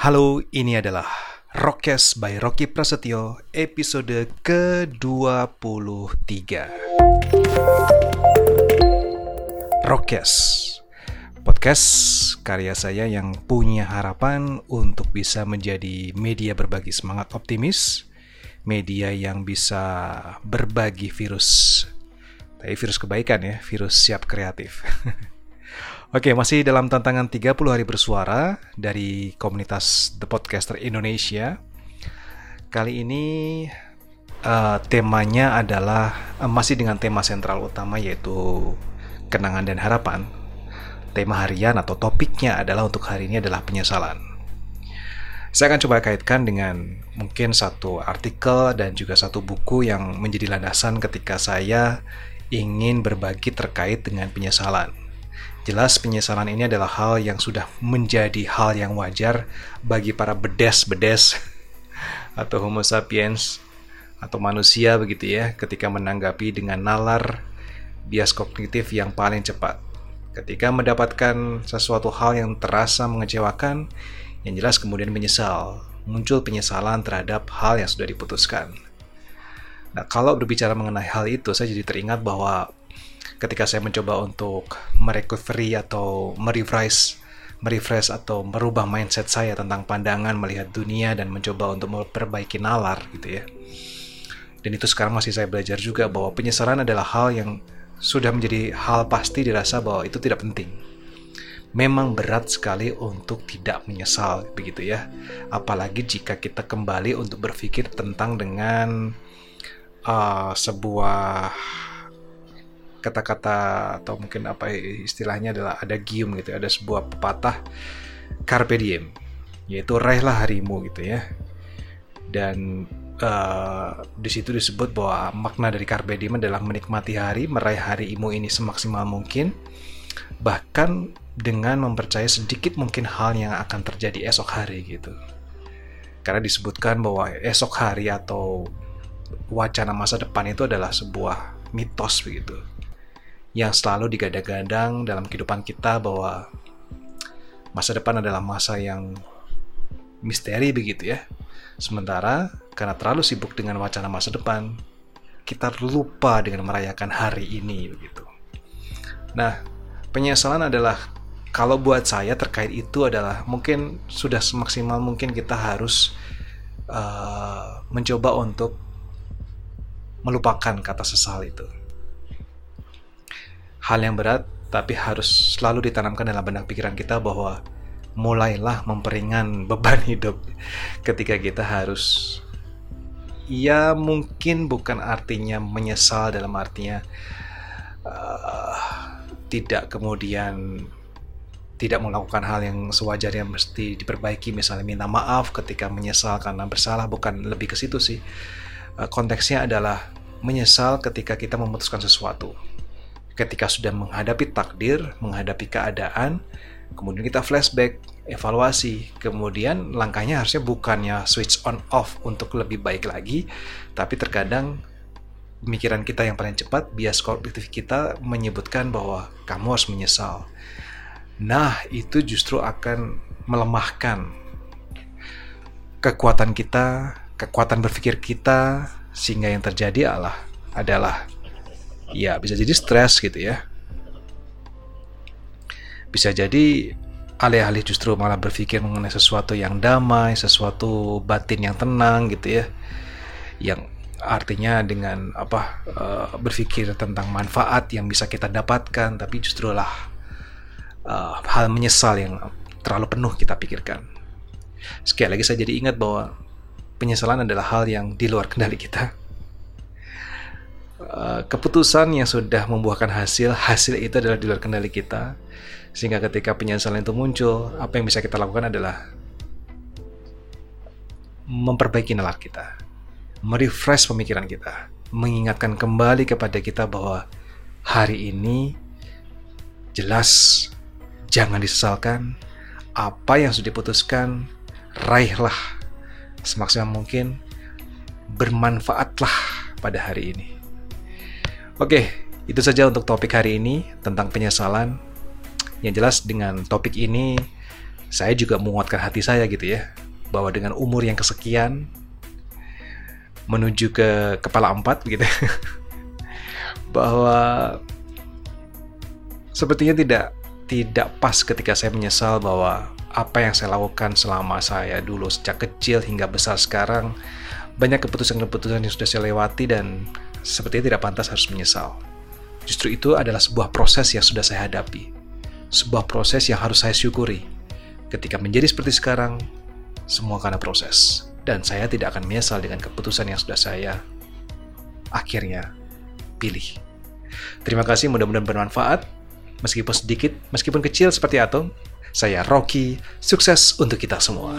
Halo, ini adalah Rockcast by Rocky Prasetyo episode ke-23. Rockcast Podcast karya saya yang punya harapan untuk bisa menjadi media berbagi semangat optimis, media yang bisa berbagi virus. Tapi virus kebaikan ya, virus siap kreatif. Oke, masih dalam tantangan 30 hari bersuara dari komunitas The Podcaster Indonesia. Kali ini uh, temanya adalah uh, masih dengan tema sentral utama yaitu kenangan dan harapan. Tema harian atau topiknya adalah untuk hari ini adalah penyesalan. Saya akan coba kaitkan dengan mungkin satu artikel dan juga satu buku yang menjadi landasan ketika saya ingin berbagi terkait dengan penyesalan Jelas penyesalan ini adalah hal yang sudah menjadi hal yang wajar bagi para bedes-bedes atau homo sapiens atau manusia begitu ya ketika menanggapi dengan nalar bias kognitif yang paling cepat. Ketika mendapatkan sesuatu hal yang terasa mengecewakan, yang jelas kemudian menyesal, muncul penyesalan terhadap hal yang sudah diputuskan. Nah, kalau berbicara mengenai hal itu, saya jadi teringat bahwa ketika saya mencoba untuk merecovery atau merefresh merefresh atau merubah mindset saya tentang pandangan melihat dunia dan mencoba untuk memperbaiki nalar gitu ya. Dan itu sekarang masih saya belajar juga bahwa penyesalan adalah hal yang sudah menjadi hal pasti dirasa bahwa itu tidak penting. Memang berat sekali untuk tidak menyesal begitu ya. Apalagi jika kita kembali untuk berpikir tentang dengan uh, sebuah kata-kata atau mungkin apa istilahnya adalah ada gium gitu ada sebuah pepatah carpe diem yaitu raihlah harimu gitu ya. Dan uh, di situ disebut bahwa makna dari carpe diem adalah menikmati hari meraih hari imu ini semaksimal mungkin bahkan dengan mempercayai sedikit mungkin hal yang akan terjadi esok hari gitu. Karena disebutkan bahwa esok hari atau wacana masa depan itu adalah sebuah mitos begitu yang selalu digadang-gadang dalam kehidupan kita bahwa masa depan adalah masa yang misteri begitu ya. Sementara karena terlalu sibuk dengan wacana masa depan, kita lupa dengan merayakan hari ini begitu. Nah, penyesalan adalah kalau buat saya terkait itu adalah mungkin sudah semaksimal mungkin kita harus uh, mencoba untuk melupakan kata sesal itu hal yang berat, tapi harus selalu ditanamkan dalam benak pikiran kita bahwa mulailah memperingan beban hidup ketika kita harus ya mungkin bukan artinya menyesal dalam artinya uh, tidak kemudian tidak melakukan hal yang sewajarnya mesti diperbaiki. Misalnya minta maaf ketika menyesal karena bersalah bukan lebih ke situ sih. Uh, konteksnya adalah menyesal ketika kita memutuskan sesuatu ketika sudah menghadapi takdir, menghadapi keadaan, kemudian kita flashback, evaluasi, kemudian langkahnya harusnya bukannya switch on off untuk lebih baik lagi, tapi terkadang pemikiran kita yang paling cepat, bias kognitif kita menyebutkan bahwa kamu harus menyesal. Nah, itu justru akan melemahkan kekuatan kita, kekuatan berpikir kita, sehingga yang terjadi adalah adalah ya bisa jadi stres gitu ya. Bisa jadi alih-alih justru malah berpikir mengenai sesuatu yang damai sesuatu batin yang tenang gitu ya. Yang artinya dengan apa uh, berpikir tentang manfaat yang bisa kita dapatkan tapi justru lah uh, hal menyesal yang terlalu penuh kita pikirkan. Sekali lagi saya jadi ingat bahwa penyesalan adalah hal yang di luar kendali kita Eh, keputusan yang sudah membuahkan hasil, hasil itu adalah di luar kendali kita. Sehingga ketika penyesalan itu muncul, apa yang bisa kita lakukan adalah memperbaiki nalar kita, merefresh pemikiran kita, mengingatkan kembali kepada kita bahwa hari ini jelas jangan disesalkan. Apa yang sudah diputuskan raihlah semaksimal mungkin. Bermanfaatlah pada hari ini Oke, itu saja untuk topik hari ini tentang penyesalan. Yang jelas dengan topik ini saya juga menguatkan hati saya gitu ya, bahwa dengan umur yang kesekian, menuju ke kepala empat gitu, bahwa sepertinya tidak tidak pas ketika saya menyesal bahwa apa yang saya lakukan selama saya dulu sejak kecil hingga besar sekarang banyak keputusan-keputusan yang sudah saya lewati dan sepertinya tidak pantas harus menyesal. Justru itu adalah sebuah proses yang sudah saya hadapi. Sebuah proses yang harus saya syukuri Ketika menjadi seperti sekarang, semua karena proses. Dan saya tidak akan menyesal dengan keputusan yang sudah saya akhirnya pilih. Terima kasih, mudah-mudahan bermanfaat. Meskipun sedikit, meskipun kecil seperti atom, saya Rocky, sukses untuk kita semua.